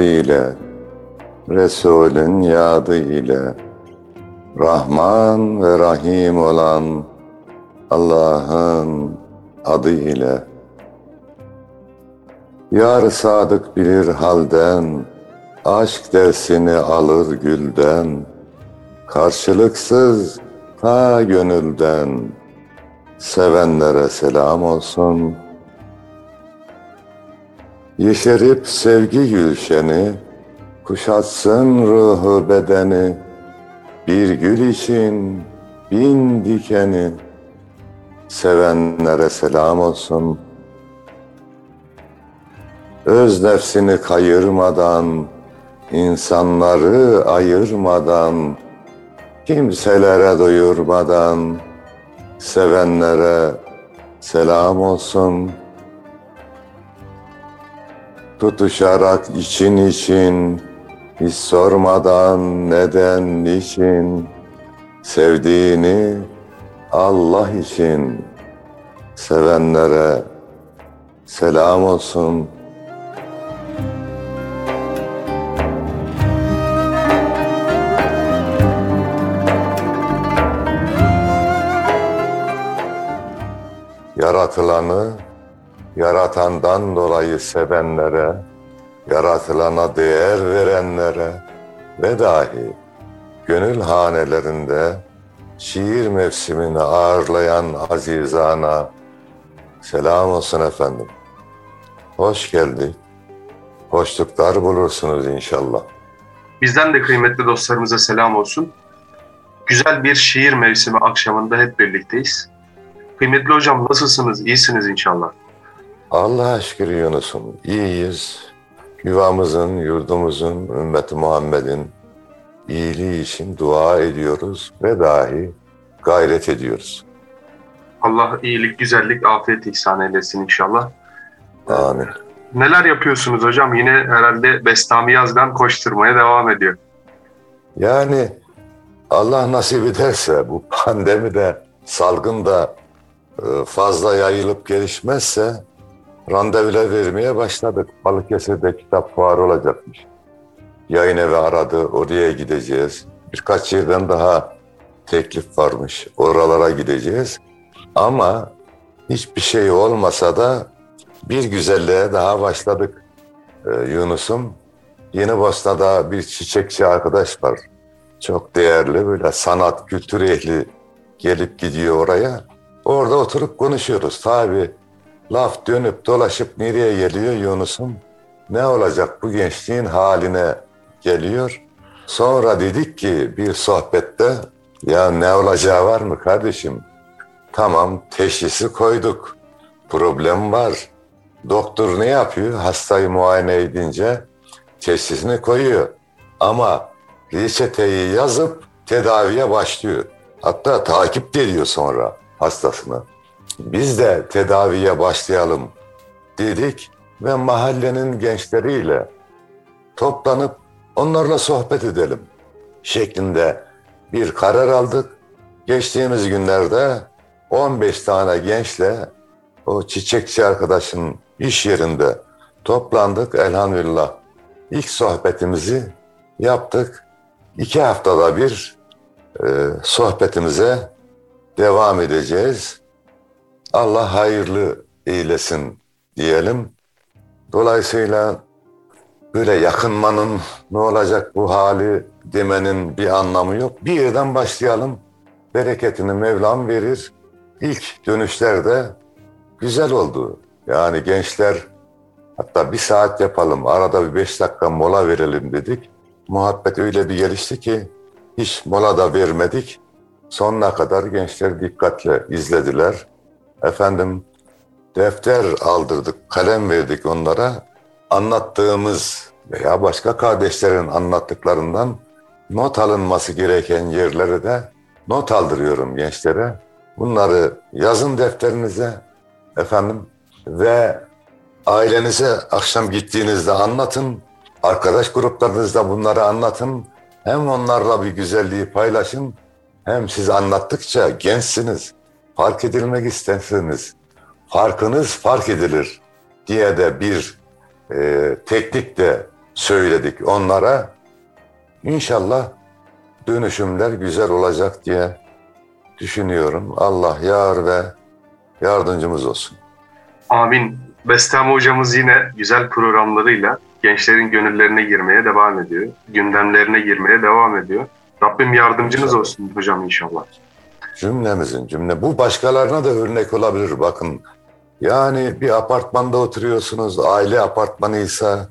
tadı ile, Resulün yadı ile, Rahman ve Rahim olan Allah'ın adı ile. Yar sadık bilir halden, Aşk dersini alır gülden, Karşılıksız ta gönülden, Sevenlere selam olsun. Yeşerip sevgi gülşeni, Kuşatsın ruhu bedeni, Bir gül için bin dikeni, Sevenlere selam olsun. Öz nefsini kayırmadan, insanları ayırmadan, kimselere duyurmadan, sevenlere selam olsun. Tutuşarak için için, hiç sormadan neden niçin, sevdiğini Allah için sevenlere selam olsun.'' Yaratılanı yaratandan dolayı sevenlere, yaratılana değer verenlere ve dahi gönül hanelerinde şiir mevsimini ağırlayan azizana selam olsun efendim. Hoş geldik. Hoşluklar bulursunuz inşallah. Bizden de kıymetli dostlarımıza selam olsun. Güzel bir şiir mevsimi akşamında hep birlikteyiz. Kıymetli hocam nasılsınız? İyisiniz inşallah. Allah'a şükür Yunus'um. İyiyiz. Yuvamızın, yurdumuzun, ümmeti Muhammed'in iyiliği için dua ediyoruz ve dahi gayret ediyoruz. Allah iyilik, güzellik, afiyet ihsan eylesin inşallah. Amin. Neler yapıyorsunuz hocam? Yine herhalde Bestami Yazgan koşturmaya devam ediyor. Yani Allah nasip ederse bu pandemi de salgın da e, fazla yayılıp gelişmezse randevular vermeye başladık. Balıkesir'de kitap fuarı olacakmış. Yayın evi aradı, oraya gideceğiz. Birkaç yerden daha teklif varmış. Oralara gideceğiz. Ama hiçbir şey olmasa da bir güzelliğe daha başladık ee, Yunus'um. Yeni Bosna'da bir çiçekçi arkadaş var. Çok değerli böyle sanat, kültür ehli gelip gidiyor oraya. Orada oturup konuşuyoruz. Tabi laf dönüp dolaşıp nereye geliyor Yunus'um? Ne olacak bu gençliğin haline geliyor. Sonra dedik ki bir sohbette ya ne olacağı var mı kardeşim? Tamam teşhisi koyduk. Problem var. Doktor ne yapıyor? Hastayı muayene edince teşhisini koyuyor. Ama reçeteyi yazıp tedaviye başlıyor. Hatta takip ediyor sonra hastasını. Biz de tedaviye başlayalım dedik ve mahallenin gençleriyle toplanıp onlarla sohbet edelim şeklinde bir karar aldık. Geçtiğimiz günlerde 15 tane gençle o çiçekçi arkadaşın iş yerinde toplandık elhamdülillah. İlk sohbetimizi yaptık. İki haftada bir e, sohbetimize devam edeceğiz. Allah hayırlı eylesin diyelim. Dolayısıyla böyle yakınmanın ne olacak bu hali demenin bir anlamı yok. Bir yerden başlayalım. Bereketini Mevlam verir. İlk dönüşlerde güzel oldu. Yani gençler hatta bir saat yapalım, arada bir beş dakika mola verelim dedik. Muhabbet öyle bir gelişti ki hiç mola da vermedik. Sonuna kadar gençler dikkatle izlediler. Efendim defter aldırdık, kalem verdik onlara. Anlattığımız veya başka kardeşlerin anlattıklarından not alınması gereken yerleri de not aldırıyorum gençlere. Bunları yazın defterinize efendim ve ailenize akşam gittiğinizde anlatın. Arkadaş gruplarınızda bunları anlatın. Hem onlarla bir güzelliği paylaşın hem siz anlattıkça gençsiniz, fark edilmek istersiniz, farkınız fark edilir diye de bir e, teknik de söyledik onlara. İnşallah dönüşümler güzel olacak diye düşünüyorum. Allah yar ve yardımcımız olsun. Amin. Bestami hocamız yine güzel programlarıyla gençlerin gönüllerine girmeye devam ediyor. Gündemlerine girmeye devam ediyor. Rabbim yardımcınız İnşallah. olsun hocam inşallah. Cümlemizin cümle. Bu başkalarına da örnek olabilir bakın. Yani bir apartmanda oturuyorsunuz, aile apartmanıysa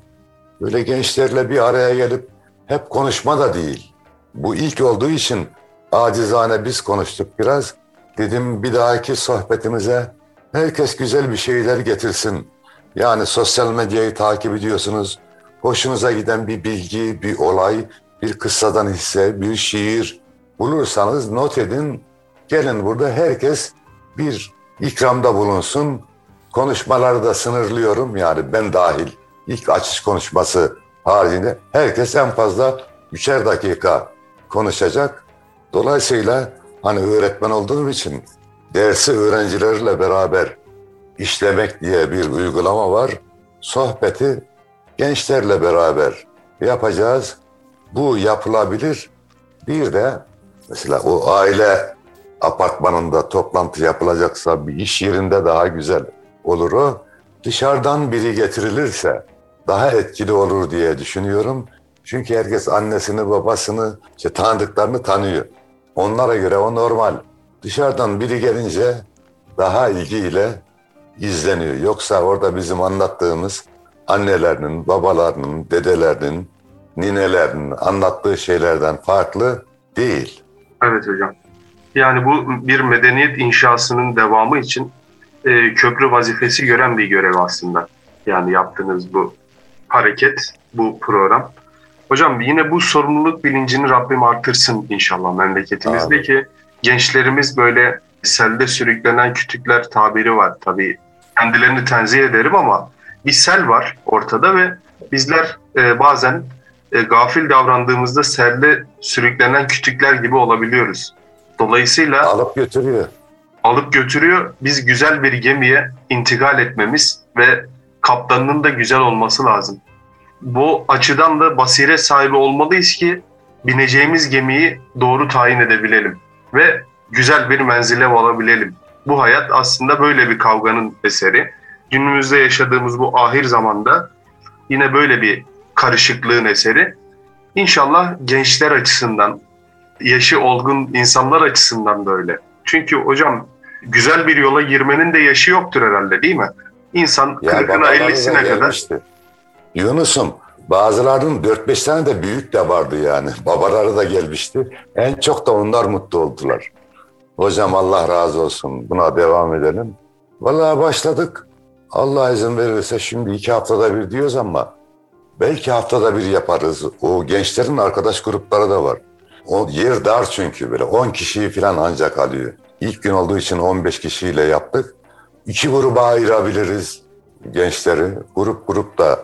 böyle gençlerle bir araya gelip hep konuşma da değil. Bu ilk olduğu için acizane biz konuştuk biraz. Dedim bir dahaki sohbetimize herkes güzel bir şeyler getirsin. Yani sosyal medyayı takip ediyorsunuz. Hoşunuza giden bir bilgi, bir olay, bir kıssadan hisse, bir şiir bulursanız not edin. Gelin burada herkes bir ikramda bulunsun. Konuşmaları da sınırlıyorum yani ben dahil. İlk açış konuşması haricinde herkes en fazla üçer dakika konuşacak. Dolayısıyla hani öğretmen olduğum için dersi öğrencilerle beraber işlemek diye bir uygulama var. Sohbeti gençlerle beraber yapacağız. Bu yapılabilir. Bir de mesela o aile apartmanında toplantı yapılacaksa bir iş yerinde daha güzel olur o. Dışarıdan biri getirilirse daha etkili olur diye düşünüyorum. Çünkü herkes annesini, babasını, işte tanıdıklarını tanıyor. Onlara göre o normal. Dışarıdan biri gelince daha ilgiyle izleniyor. Yoksa orada bizim anlattığımız annelerinin, babalarının, dedelerinin, ninelerinin anlattığı şeylerden farklı değil. Evet hocam. Yani bu bir medeniyet inşasının devamı için e, köprü vazifesi gören bir görev aslında. Yani yaptığınız bu hareket, bu program. Hocam yine bu sorumluluk bilincini Rabbim artırsın inşallah memleketimizde Amin. ki gençlerimiz böyle selde sürüklenen kütükler tabiri var. Tabii kendilerini tenzih ederim ama bir sel var ortada ve bizler e, bazen e, gafil davrandığımızda selde sürüklenen kütükler gibi olabiliyoruz. Dolayısıyla Alıp götürüyor. alıp götürüyor. Biz güzel bir gemiye intikal etmemiz ve kaptanının da güzel olması lazım. Bu açıdan da basiret sahibi olmalıyız ki bineceğimiz gemiyi doğru tayin edebilelim ve güzel bir menzile varabilelim. Bu hayat aslında böyle bir kavganın eseri. Günümüzde yaşadığımız bu ahir zamanda yine böyle bir karışıklığın eseri. İnşallah gençler açısından, yaşı olgun insanlar açısından da öyle. Çünkü hocam güzel bir yola girmenin de yaşı yoktur herhalde değil mi? İnsan Ya 40'ına babaları da 50'sine kadar. Yunus'um bazılarının 4-5 tane de büyük de vardı yani. Babaları da gelmişti. En çok da onlar mutlu oldular. Hocam Allah razı olsun. Buna devam edelim. Vallahi başladık. Allah izin verirse şimdi iki haftada bir diyoruz ama belki haftada bir yaparız. O gençlerin arkadaş grupları da var. O yer dar çünkü böyle 10 kişiyi falan ancak alıyor. İlk gün olduğu için 15 kişiyle yaptık. İki gruba ayırabiliriz gençleri. Grup grup da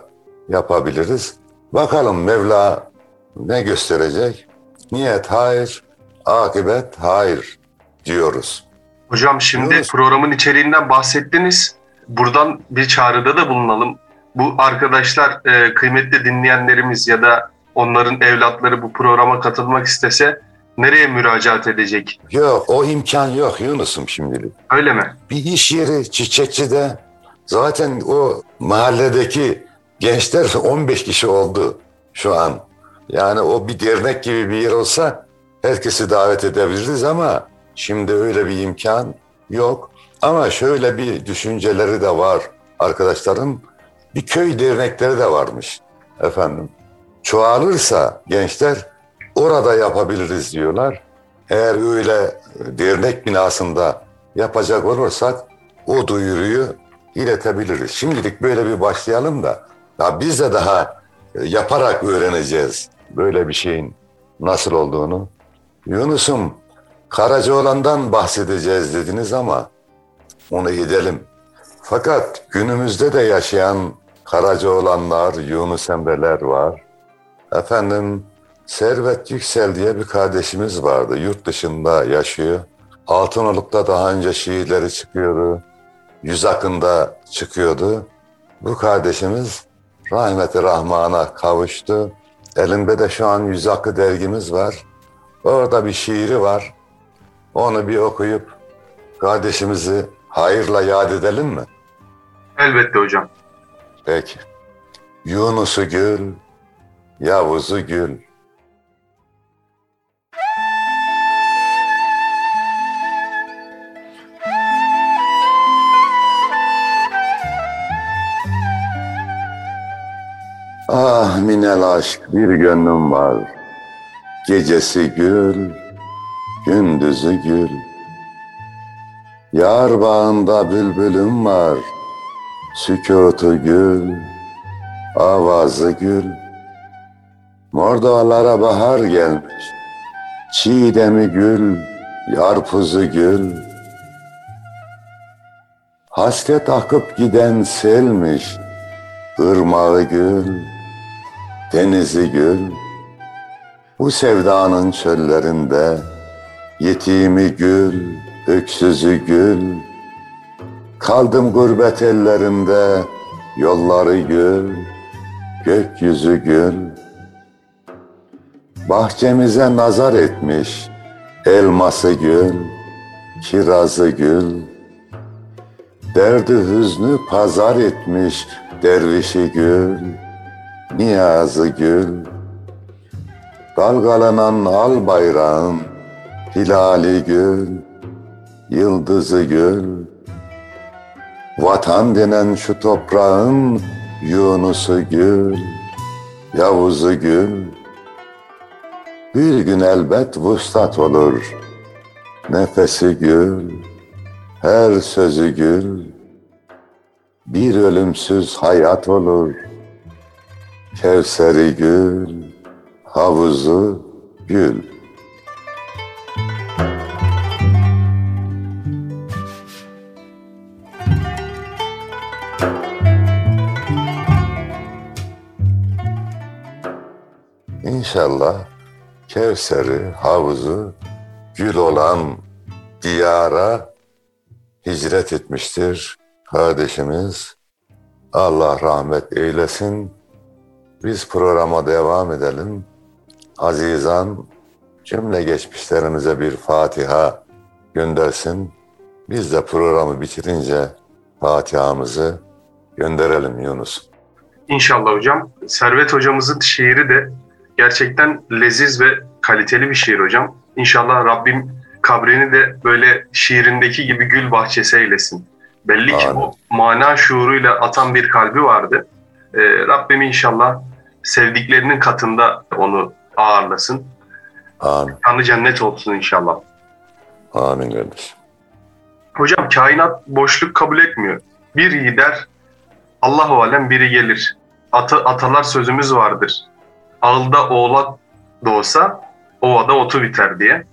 yapabiliriz. Bakalım Mevla ne gösterecek? Niyet hayır, akıbet hayır diyoruz. Hocam şimdi Yunus. programın içeriğinden bahsettiniz. Buradan bir çağrıda da bulunalım. Bu arkadaşlar e, kıymetli dinleyenlerimiz ya da onların evlatları bu programa katılmak istese nereye müracaat edecek? Yok o imkan yok Yunus'um şimdilik. Öyle mi? Bir iş yeri Çiçekçi'de zaten o mahalledeki gençler 15 kişi oldu şu an. Yani o bir dernek gibi bir yer olsa herkesi davet edebiliriz ama şimdi öyle bir imkan yok. Ama şöyle bir düşünceleri de var arkadaşların. Bir köy dernekleri de varmış efendim. Çoğalırsa gençler orada yapabiliriz diyorlar. Eğer öyle dernek binasında yapacak olursak o duyuruyu iletebiliriz. Şimdilik böyle bir başlayalım da ya biz de daha e, yaparak öğreneceğiz böyle bir şeyin nasıl olduğunu. Yunus'um Karacaoğlan'dan bahsedeceğiz dediniz ama onu gidelim. Fakat günümüzde de yaşayan Karacaoğlanlar, Yunus Emre'ler var. Efendim Servet Yüksel diye bir kardeşimiz vardı. Yurt dışında yaşıyor. Altınoluk'ta daha önce şiirleri çıkıyordu. Yüz Akın'da çıkıyordu. Bu kardeşimiz rahmeti rahmana kavuştu. Elinde de şu an Yüz Hakkı dergimiz var. Orada bir şiiri var. Onu bir okuyup kardeşimizi hayırla yad edelim mi? Elbette hocam. Peki. Yunus'u gül, Yavuz'u gül. Ah minel aşk bir gönlüm var. Gecesi gül, gündüzü gül. Yar bağında bülbülüm var. Sükutu gül, avazı gül. Mordoğalara bahar gelmiş. Çiğdemi gül, yarpuzu gül. Hasret akıp giden selmiş. Irmağı gül, denizi gül. Bu sevdanın çöllerinde yetimi gül, öksüzü gül. Kaldım gurbet ellerinde yolları gül, gökyüzü gül. Bahçemize nazar etmiş elması gül, kirazı gül. Derdi hüznü pazar etmiş dervişi gül, niyazı gül. Dalgalanan al bayrağın hilali gül, yıldızı gül. Vatan denen şu toprağın Yunus'u gül, Yavuz'u gül. Bir gün elbet vuslat olur, nefesi gül, her sözü gül. Bir ölümsüz hayat olur, Kevseri gül, havuzu gül. İnşallah Kevser'i, havuzu gül olan diyara hicret etmiştir kardeşimiz. Allah rahmet eylesin. Biz programa devam edelim. Azizan cümle geçmişlerimize bir Fatiha göndersin. Biz de programı bitirince Fatiha'mızı gönderelim Yunus. İnşallah hocam. Servet hocamızın şiiri de gerçekten leziz ve kaliteli bir şiir hocam. İnşallah Rabbim kabrini de böyle şiirindeki gibi gül bahçesi eylesin. Belli ki Amin. o mana şuuruyla atan bir kalbi vardı. Ee, Rabbim inşallah sevdiklerinin katında onu ağırlasın. Amin. Kanı cennet olsun inşallah. Amin kardeşim. Hocam kainat boşluk kabul etmiyor. Bir gider, Allahu alem biri gelir. Ata, atalar sözümüz vardır. Ağılda oğlak doğsa ovada otu biter diye.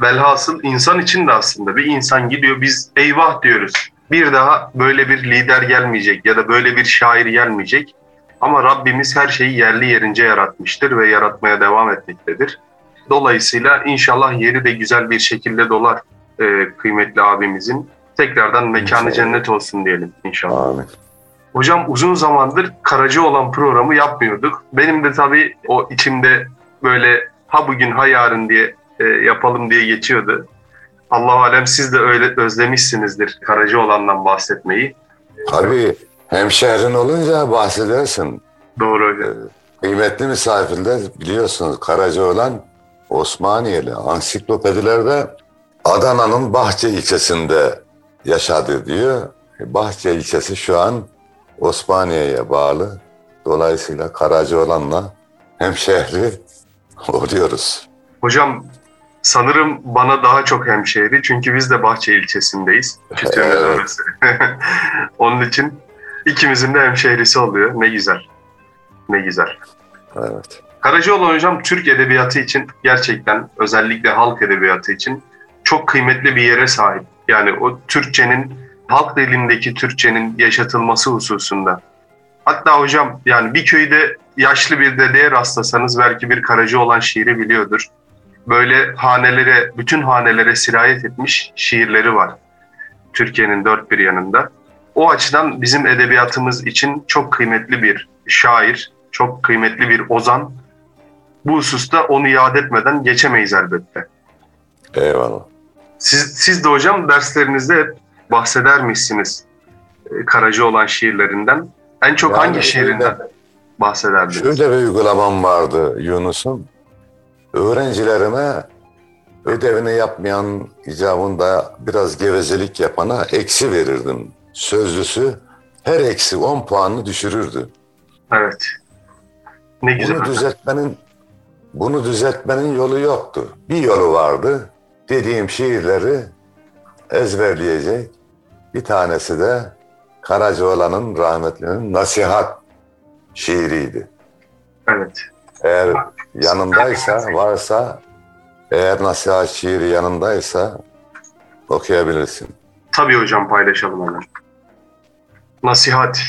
Velhasıl insan için de aslında bir insan gidiyor biz eyvah diyoruz. Bir daha böyle bir lider gelmeyecek ya da böyle bir şair gelmeyecek. Ama Rabbimiz her şeyi yerli yerince yaratmıştır ve yaratmaya devam etmektedir. Dolayısıyla inşallah yeri de güzel bir şekilde dolar e, kıymetli abimizin. Tekrardan mekanı İnşallah. cennet olsun diyelim inşallah. Amin. Hocam uzun zamandır Karaca olan programı yapmıyorduk. Benim de tabii o içimde böyle ha bugün ha yarın diye e, yapalım diye geçiyordu. Allah alem siz de öyle özlemişsinizdir Karaca olandan bahsetmeyi. Tabii hemşehrin olunca bahsedersin. Doğru hocam. Kıymetli misafirler biliyorsunuz Karacaoğlan Osmaniyeli ansiklopedilerde Adana'nın Bahçe ilçesinde yaşadı diyor. Bahçe ilçesi şu an Osmaniye'ye bağlı. Dolayısıyla Karacaoğlan'la hemşehri oluyoruz. Hocam sanırım bana daha çok hemşehri çünkü biz de Bahçe ilçesindeyiz. Kütüğümüz Evet. Onun için ikimizin de hemşehrisi oluyor. Ne güzel. Ne güzel. Evet. Karacaoğlan hocam Türk edebiyatı için gerçekten özellikle halk edebiyatı için çok kıymetli bir yere sahip. Yani o Türkçenin halk dilindeki Türkçenin yaşatılması hususunda. Hatta hocam yani bir köyde yaşlı bir dedeye rastlasanız belki bir Karacaoğlan şiiri biliyordur. Böyle hanelere, bütün hanelere sirayet etmiş şiirleri var. Türkiye'nin dört bir yanında. O açıdan bizim edebiyatımız için çok kıymetli bir şair, çok kıymetli bir ozan. Bu hususta onu yad etmeden geçemeyiz elbette. Eyvallah. Siz, siz de hocam derslerinizde hep bahsedermişsiniz e, Karaca olan şiirlerinden. En çok Yani hangi şiirinden bahsederdiniz? Şöyle bir uygulamam vardı Yunus'um. Öğrencilerime ödevini yapmayan icabında biraz gevezelik yapana eksi verirdim. Sözlüsü her eksi 10 puanını düşürürdü. Evet. Ne güzel. Bunu düzeltmenin bunu düzeltmenin yolu yoktu. Bir yolu vardı. Dediğim şiirleri ezberleyecek. Bir tanesi de Karacaoğlan'ın rahmetlinin nasihat şiiriydi. Evet. Eğer yanındaysa, varsa, eğer nasihat şiiri yanındaysa okuyabilirsin. Tabii hocam paylaşalım hemen. Nasihat.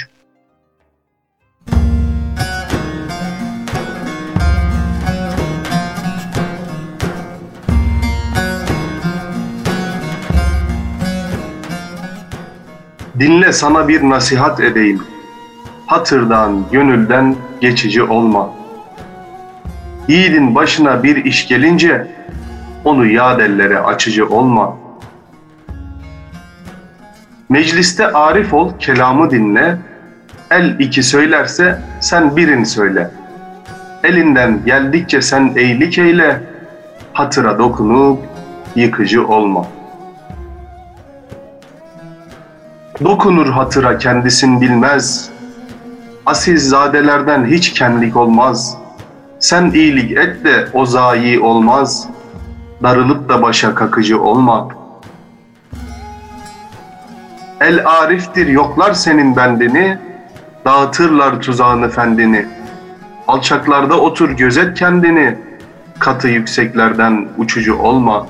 Dinle sana bir nasihat edeyim. Hatırdan, gönülden geçici olma. Yiğidin başına bir iş gelince onu yad ellere açıcı olma.'' Mecliste arif ol, kelamı dinle. El iki söylerse sen birini söyle. Elinden geldikçe sen eylik eyle. Hatıra dokunup yıkıcı olma. Dokunur hatıra kendisin bilmez. Asilzadelerden hiç kendilik olmaz. Sen iyilik et de o zayi olmaz. Darılıp da başa kakıcı olma.'' El ariftir yoklar senin bendini, dağıtırlar tuzağını fendini. Alçaklarda otur gözet kendini, katı yükseklerden uçucu olma.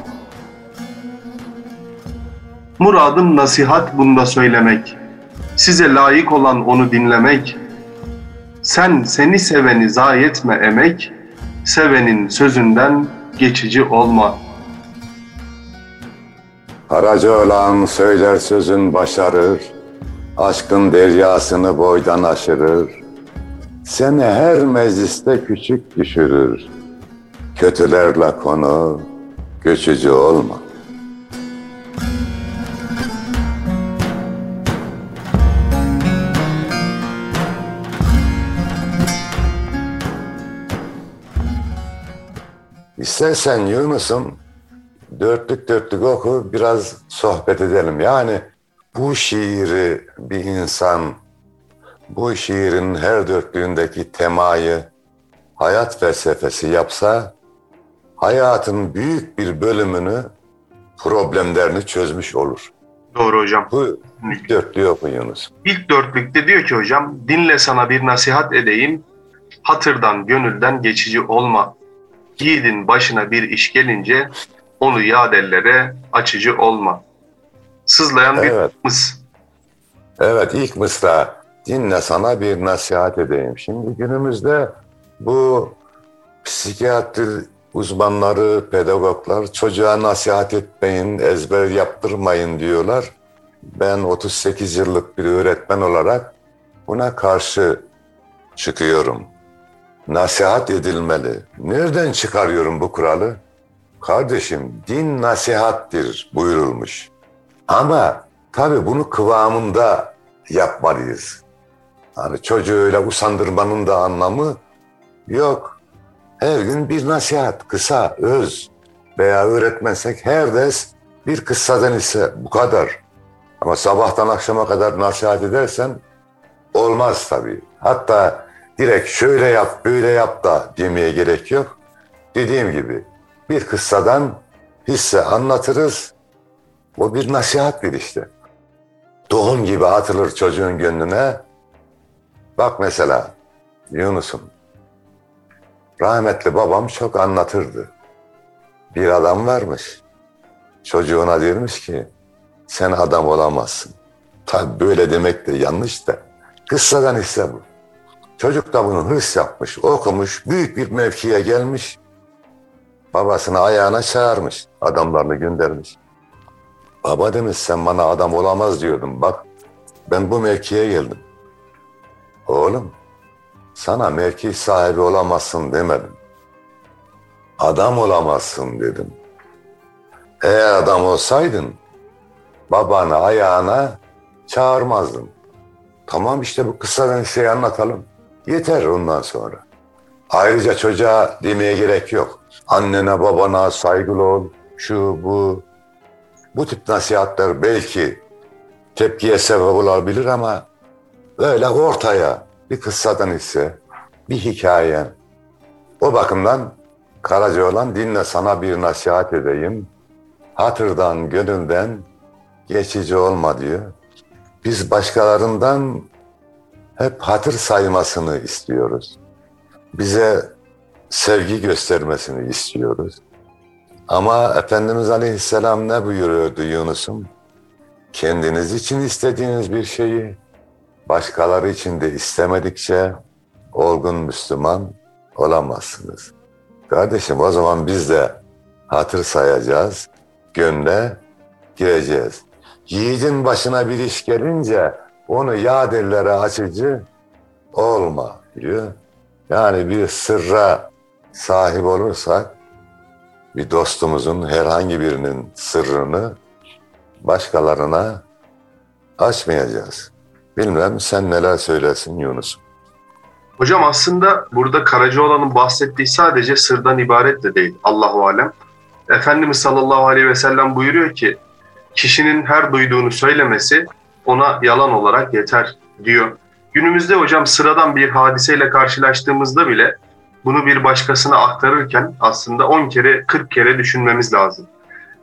Muradım nasihat bunda söylemek, size layık olan onu dinlemek. Sen seni seveni zayi etme emek, sevenin sözünden geçici olma.'' Karacaoğlan söyler sözün başarır, aşkın deryasını boydan aşırır. Seni her mecliste küçük düşürür. Kötülerle konu, göçücü olma. İstersen Yunus'um dörtlük dörtlük oku biraz sohbet edelim. Yani bu şiiri bir insan bu şiirin her dörtlüğündeki temayı hayat felsefesi yapsa hayatın büyük bir bölümünü problemlerini çözmüş olur. Doğru hocam. Bu ilk dörtlüğü oku Yunus. İlk dörtlükte diyor ki hocam, dinle sana bir nasihat edeyim, hatırdan, gönülden geçici olma. Yiğidin başına bir iş gelince onu yad ellere açıcı olma. Sızlayan bir Evet. mıs. Evet ilk mısra dinle sana bir nasihat edeyim. Şimdi günümüzde bu psikiyatri uzmanları, pedagoglar çocuğa nasihat etmeyin, ezber yaptırmayın diyorlar. Ben 38 yıllık bir öğretmen olarak buna karşı çıkıyorum. Nasihat edilmeli. Nereden çıkarıyorum bu kuralı? Kardeşim din nasihattir buyurulmuş. Ama tabii bunu kıvamında yapmalıyız. Hani çocuğu öyle usandırmanın da anlamı yok. Her gün bir nasihat, kısa, öz veya öğretmensek her ders bir kıssadan ise bu kadar. Ama sabahtan akşama kadar nasihat edersen olmaz tabii. Hatta direkt şöyle yap, böyle yap da demeye gerek yok. Dediğim gibi bir kıssadan hisse anlatırız. O bir nasihattir işte. Tohum gibi atılır çocuğun gönlüne. Bak mesela Yunus'um. Rahmetli babam çok anlatırdı. Bir adam varmış. Çocuğuna diyormuş ki sen adam olamazsın. Tabi böyle demek de yanlış da. Kıssadan hisse bu. Çocuk da bunu hırs yapmış, okumuş, büyük bir mevkiye gelmiş. Babasını ayağına çağırmış, adamlarını göndermiş. Baba demiş sen bana adam olamaz diyordun. Bak ben bu mevkiye geldim. Oğlum sana mevki sahibi olamazsın demedim. Adam olamazsın dedim. Eğer adam olsaydın babanı ayağına çağırmazdın. Tamam işte bu kıssadan şey anlatalım. Yeter ondan sonra. Ayrıca çocuğa demeye gerek yok. Annene babana saygılı ol. Şu bu. Bu tip nasihatler belki tepkiye sebep olabilir ama böyle ortaya bir kıssadan ise bir hikaye. O bakımdan Karacaoğlan dinle sana bir nasihat edeyim. Hatırdan, gönülden geçici olma diyor. Biz başkalarından hep hatır saymasını istiyoruz. Bize sevgi göstermesini istiyoruz. Ama Efendimiz Aleyhisselam ne buyuruyordu Yunus'um? Kendiniz için istediğiniz bir şeyi başkaları için de istemedikçe olgun Müslüman olamazsınız. Kardeşim o zaman biz de hatır sayacağız, gönle gireceğiz. Yiğidin başına bir iş gelince onu yadirlere açıcı olma diyor. Yani bir sırra sahip olursak bir dostumuzun herhangi birinin sırrını başkalarına açmayacağız. Bilmem sen neler söylesin Yunus. Hocam aslında burada Karacaoğlan'ın bahsettiği sadece sırdan ibaret de değil. Allahu alem. Efendimiz sallallahu aleyhi ve sellem buyuruyor ki kişinin her duyduğunu söylemesi ona yalan olarak yeter diyor. Günümüzde hocam sıradan bir hadiseyle karşılaştığımızda bile bunu bir başkasına aktarırken aslında 10 kere 40 kere düşünmemiz lazım.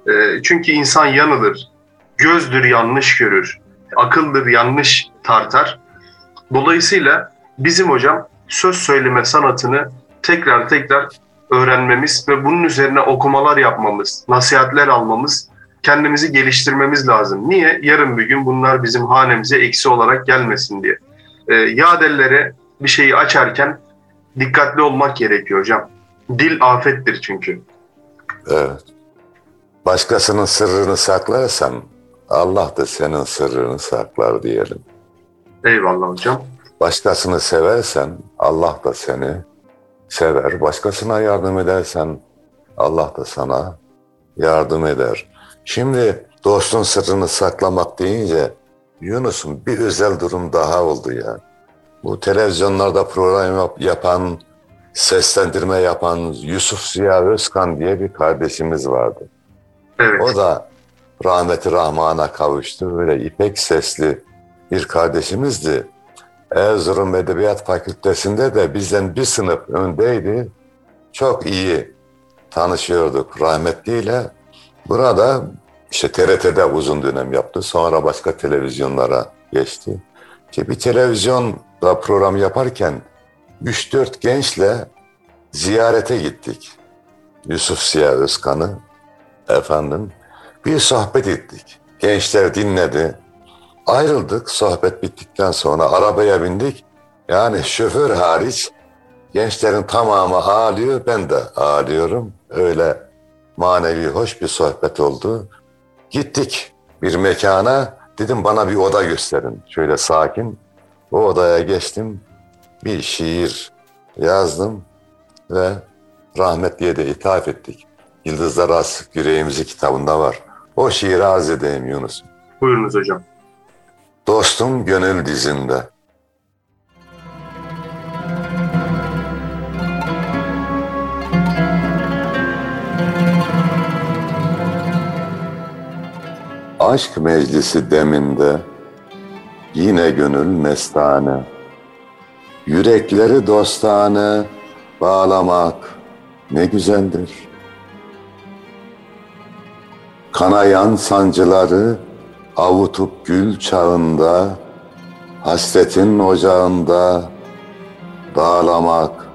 E, çünkü insan yanılır, gözdür yanlış görür, akıldır yanlış tartar. Dolayısıyla bizim hocam söz söyleme sanatını tekrar tekrar öğrenmemiz ve bunun üzerine okumalar yapmamız, nasihatler almamız, kendimizi geliştirmemiz lazım. Niye? Yarın bir gün bunlar bizim hanemize eksi olarak gelmesin diye. E, yadellere bir şeyi açarken dikkatli olmak gerekiyor hocam. Dil afettir çünkü. Evet. Başkasının sırrını saklarsan Allah da senin sırrını saklar diyelim. Eyvallah hocam. Başkasını seversen Allah da seni sever. Başkasına yardım edersen Allah da sana yardım eder. Şimdi dostun sırrını saklamak deyince Yunus'un bir özel durum daha oldu ya. Bu televizyonlarda program yap- yapan, seslendirme yapan Yusuf Ziya Özkan diye bir kardeşimiz vardı. Evet. O da rahmeti rahmana kavuştu. Böyle ipek sesli bir kardeşimizdi. Erzurum Edebiyat Fakültesinde de bizden bir sınıf öndeydi. Çok iyi tanışıyorduk rahmetliyle. Burada işte TRT'de uzun dönem yaptı. Sonra başka televizyonlara geçti. İşte bir televizyonda program yaparken 3-4 gençle ziyarete gittik. Yusuf Ziya Özkan'ı efendim bir sohbet ettik. Gençler dinledi. Ayrıldık sohbet bittikten sonra arabaya bindik. Yani şoför hariç gençlerin tamamı ağlıyor. Ben de ağlıyorum. Öyle manevi hoş bir sohbet oldu. Gittik bir mekana. Dedim bana bir oda gösterin. Şöyle sakin. O odaya geçtim. Bir şiir yazdım ve rahmetliye de ithaf ettik. Yıldızlar Az Yüreğimizi kitabında var. O şiiri arz edeyim Yunus. Buyurunuz hocam. Dostum gönül dizinde. Aşk meclisi deminde yine gönül mestane. Yürekleri dostane bağlamak ne güzeldir. Kanayan sancıları avutup gül çağında, hasretin ocağında dağlamak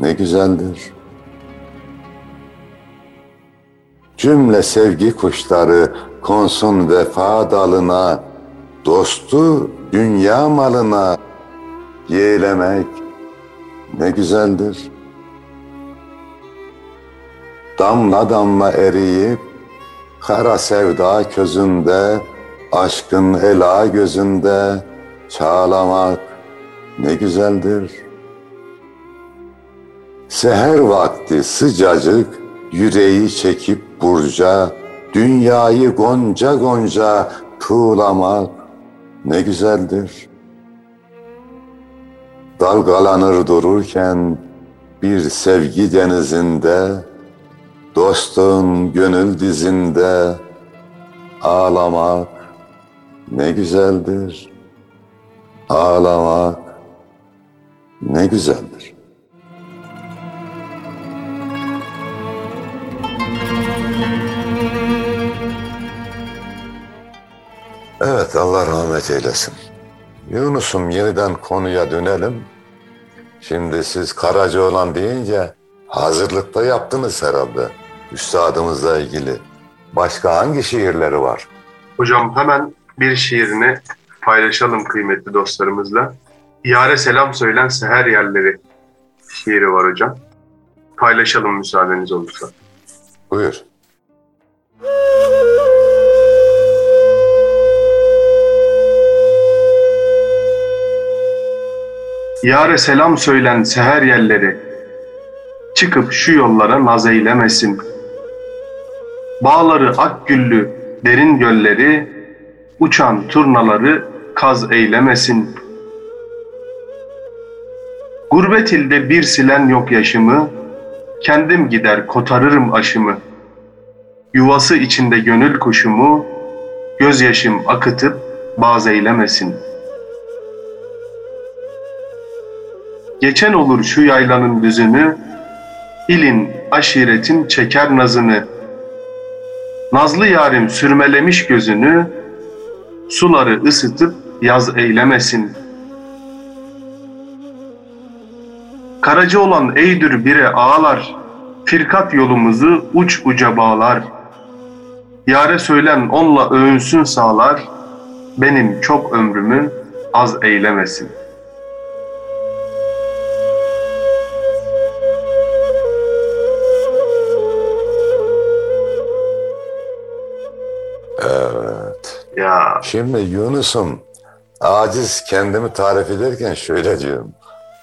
ne güzeldir. Cümle sevgi kuşları konsun vefa dalına, dostu dünya malına yeğlemek ne güzeldir. Damla damla eriyip Kara sevda közünde, aşkın ela gözünde çağlamak ne güzeldir. Seher vakti sıcacık yüreği çekip burca, dünyayı gonca gonca tuğlamak ne güzeldir. Dalgalanır dururken bir sevgi denizinde, dostun gönül dizinde ağlamak ne güzeldir. Ağlamak ne güzeldir. Evet Allah rahmet eylesin. Yunus'um yeniden konuya dönelim. Şimdi siz Karacaoğlan deyince hazırlıkta yaptınız herhalde. Üstadımızla ilgili. Başka hangi şiirleri var? Hocam hemen bir şiirini paylaşalım kıymetli dostlarımızla. Yare selam söylen seher yerleri şiiri var hocam. Paylaşalım müsaadeniz olursa. Buyur. Yare selam söylen seher yerleri, çıkıp şu yollara naz eylemesin. Bağları ak güllü derin gölleri, uçan turnaları kaz eylemesin. Gurbet ilde bir silen yok yaşımı, kendim gider kotarırım aşımı. Yuvası içinde gönül kuşumu, gözyaşım akıtıp baz eylemesin.'' Geçen olur şu yaylanın düzünü, ilin, aşiretin çeker nazını. Nazlı yarim sürmelemiş gözünü, suları ısıtıp yaz eylemesin. Karaca olan eydür bire ağlar, firkat yolumuzu uç uca bağlar. Yare söylen onla övünsün sağlar, benim çok ömrümü az eylemesin.'' Şimdi Yunus'um aciz kendimi tarif ederken şöyle diyorum.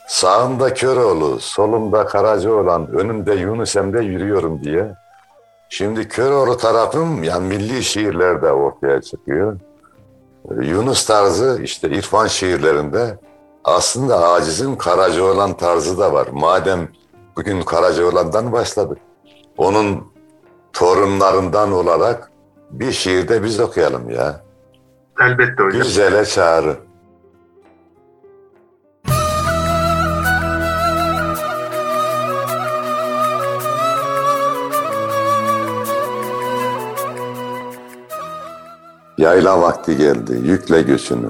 Sağımda Köroğlu, solumda Karacaoğlan, önümde Yunus Emre yürüyorum diye. Şimdi Köroğlu tarafım yani milli şiirlerde ortaya çıkıyor. Yunus tarzı işte İrfan şiirlerinde aslında acizin Karacaoğlan tarzı da var. Madem bugün Karacaoğlan'dan başladık. Onun torunlarından olarak bir şiirde biz okuyalım ya. Elbette hocam. Güzele çağrı. Yayla vakti geldi, yükle göçünü.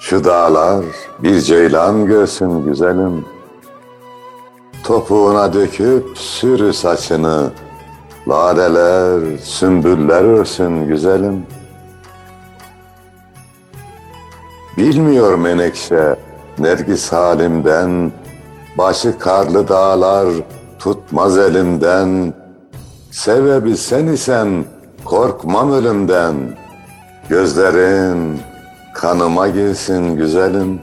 Şu dağlar bir ceylan görsün güzelim. Topuğuna döküp sürü saçını, Laleler, sümbüller örsün güzelim. Bilmiyor menekşe, nergis halimden, Başı karlı dağlar tutmaz elimden. Sebebi sen isen korkmam ölümden. Gözlerin kanıma girsin güzelim.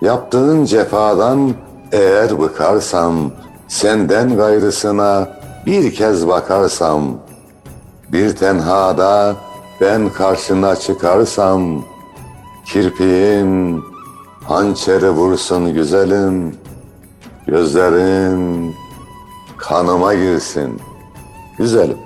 Yaptığın cefadan eğer bıkarsam, senden gayrısına bir kez bakarsam, bir tenhada ben karşına çıkarsam, kirpiğin hançeri vursun güzelim, gözlerin kanıma girsin güzelim.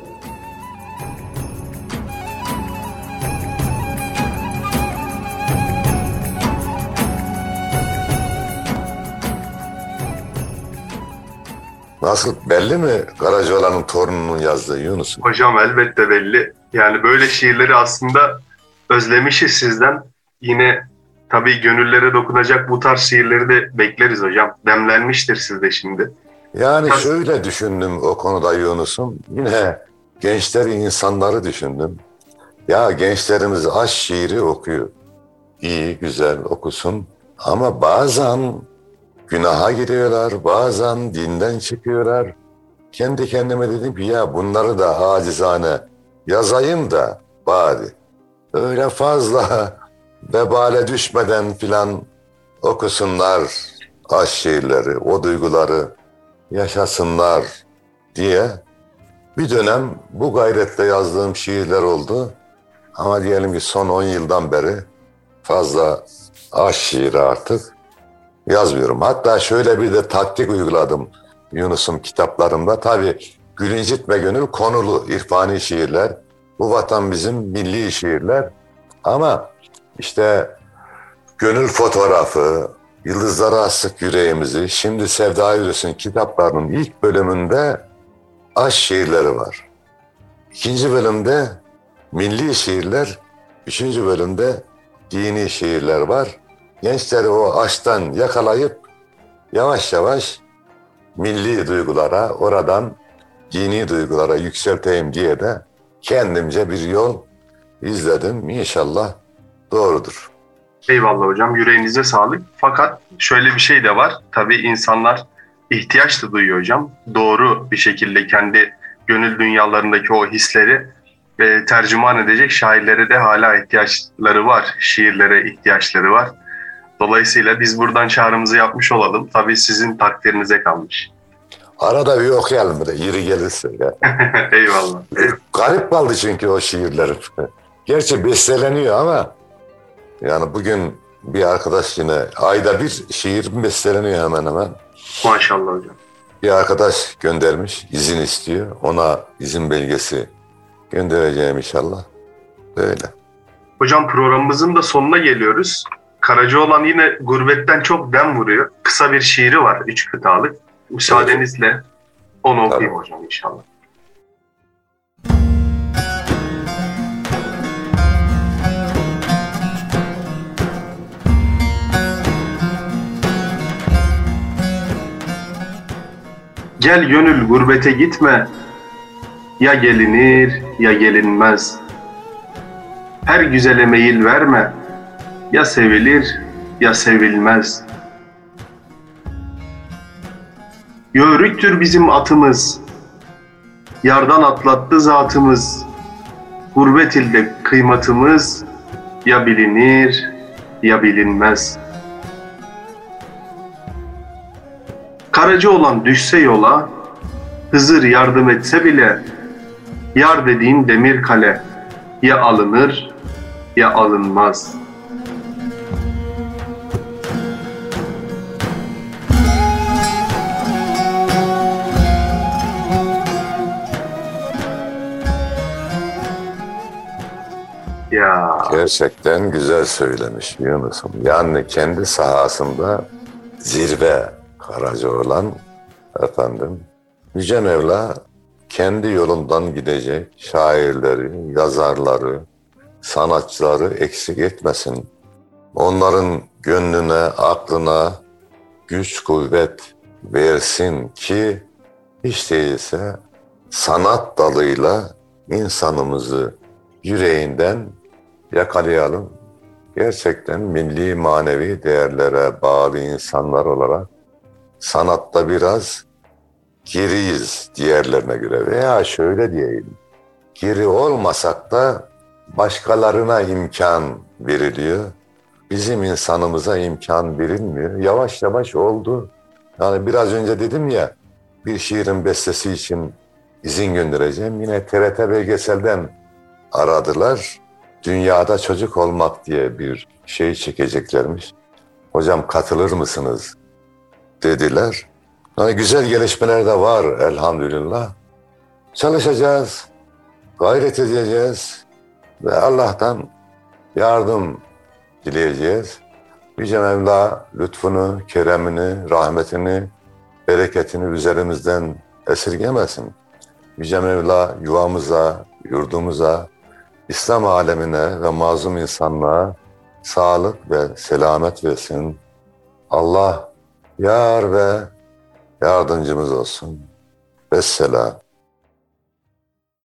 Nasıl belli mi Karacaoğlan'ın torununun yazdığı Yunus'un? Hocam elbette belli. Yani böyle şiirleri aslında özlemişiz sizden. Yine tabii gönüllere dokunacak bu tarz şiirleri de bekleriz hocam. Demlenmiştir sizde şimdi. Yani şöyle düşündüm o konuda Yunus'um. Yine gençleri, insanları düşündüm. Ya gençlerimiz aşk şiiri okuyor. İyi, güzel okusun. Ama bazen günaha giriyorlar, bazen dinden çıkıyorlar. Kendi kendime dedim ki ya bunları da acizane yazayım da bari. Öyle fazla vebale düşmeden filan okusunlar, aşk şiirleri, o duyguları yaşasınlar diye bir dönem bu gayretle yazdığım şiirler oldu. Ama diyelim ki son 10 yıldan beri fazla aşk şiiri artık yazmıyorum. Hatta şöyle bir de taktik uyguladım Yunus'um kitaplarımda. Tabii Gül İncitme Gönül konulu irfani şiirler. Bu vatan bizim milli şiirler. Ama işte gönül fotoğrafı, yıldızlara asık yüreğimizi, şimdi Sevda Yürüs'ün kitaplarının ilk bölümünde aşk şiirleri var. İkinci bölümde milli şiirler, üçüncü bölümde dini şiirler var. Gençleri o aşktan yakalayıp yavaş yavaş milli duygulara, oradan dini duygulara yükselteyim diye de kendimce bir yol izledim. İnşallah doğrudur. Eyvallah hocam yüreğinize sağlık. Fakat şöyle bir şey de var. Tabii insanlar ihtiyaç da duyuyor hocam. Doğru bir şekilde kendi gönül dünyalarındaki o hisleri e, tercüman edecek şairlere de hala ihtiyaçları var. Şiirlere ihtiyaçları var. Dolayısıyla biz buradan çağrımızı yapmış olalım. Tabii sizin takdirinize kalmış. Arada bir okuyalım bir de yeri gelirse. Ya. Eyvallah. Garip kaldı çünkü o şiirlerim. Gerçi besteleniyor ama yani bugün bir arkadaş yine ayda bir şiir besteleniyor hemen hemen. Maşallah hocam. Bir arkadaş göndermiş, izin istiyor. Ona izin belgesi göndereceğim inşallah. Böyle. Hocam programımızın da sonuna geliyoruz. Karacaoğlan yine gurbetten çok dem vuruyor. Kısa bir şiiri var, üç kıtalık. Müsaadenizle onu okuyayım Tabii. hocam inşallah. Gel gönül gurbete gitme, ya gelinir ya gelinmez. Her güzele meyil verme, ya sevilir ya sevilmez. Yörüktür bizim atımız, yardan atlattı zatımız. Gurbet ilde kıymatımız, ya bilinir ya bilinmez. Karaca olan düşse yola, Hızır yardım etse bile, yar dediğin demir kale, ya alınır ya alınmaz. Gerçekten güzel söylemiş Yunus'um. Yani kendi sahasında zirve Karaca olan efendim Yüce Mevla kendi yolundan gidecek şairleri, yazarları, sanatçıları eksik etmesin. Onların gönlüne, aklına güç, kuvvet versin ki hiç değilse sanat dalıyla insanımızı yüreğinden yakalayalım. Gerçekten milli manevi değerlere bağlı insanlar olarak sanatta biraz geriyiz diğerlerine göre veya şöyle diyeyim. Geri olmasak da başkalarına imkan veriliyor. Bizim insanımıza imkan verilmiyor. Yavaş yavaş oldu. Yani biraz önce dedim ya bir şiirin bestesi için izin göndereceğim. Yine TRT belgeselden aradılar. Dünyada çocuk olmak diye bir şey çekeceklermiş. Hocam katılır mısınız? Dediler. Yani güzel gelişmeler de var elhamdülillah. Çalışacağız, gayret edeceğiz ve Allah'tan yardım dileyeceğiz. Yüce Mevla lütfunu, keremini, rahmetini, bereketini üzerimizden esirgemesin. Yüce Mevla yuvamıza, yurdumuza, İslam alemine ve mazlum insanlığa sağlık ve selamet versin. Allah yar ve yardımcımız olsun. Vesselam.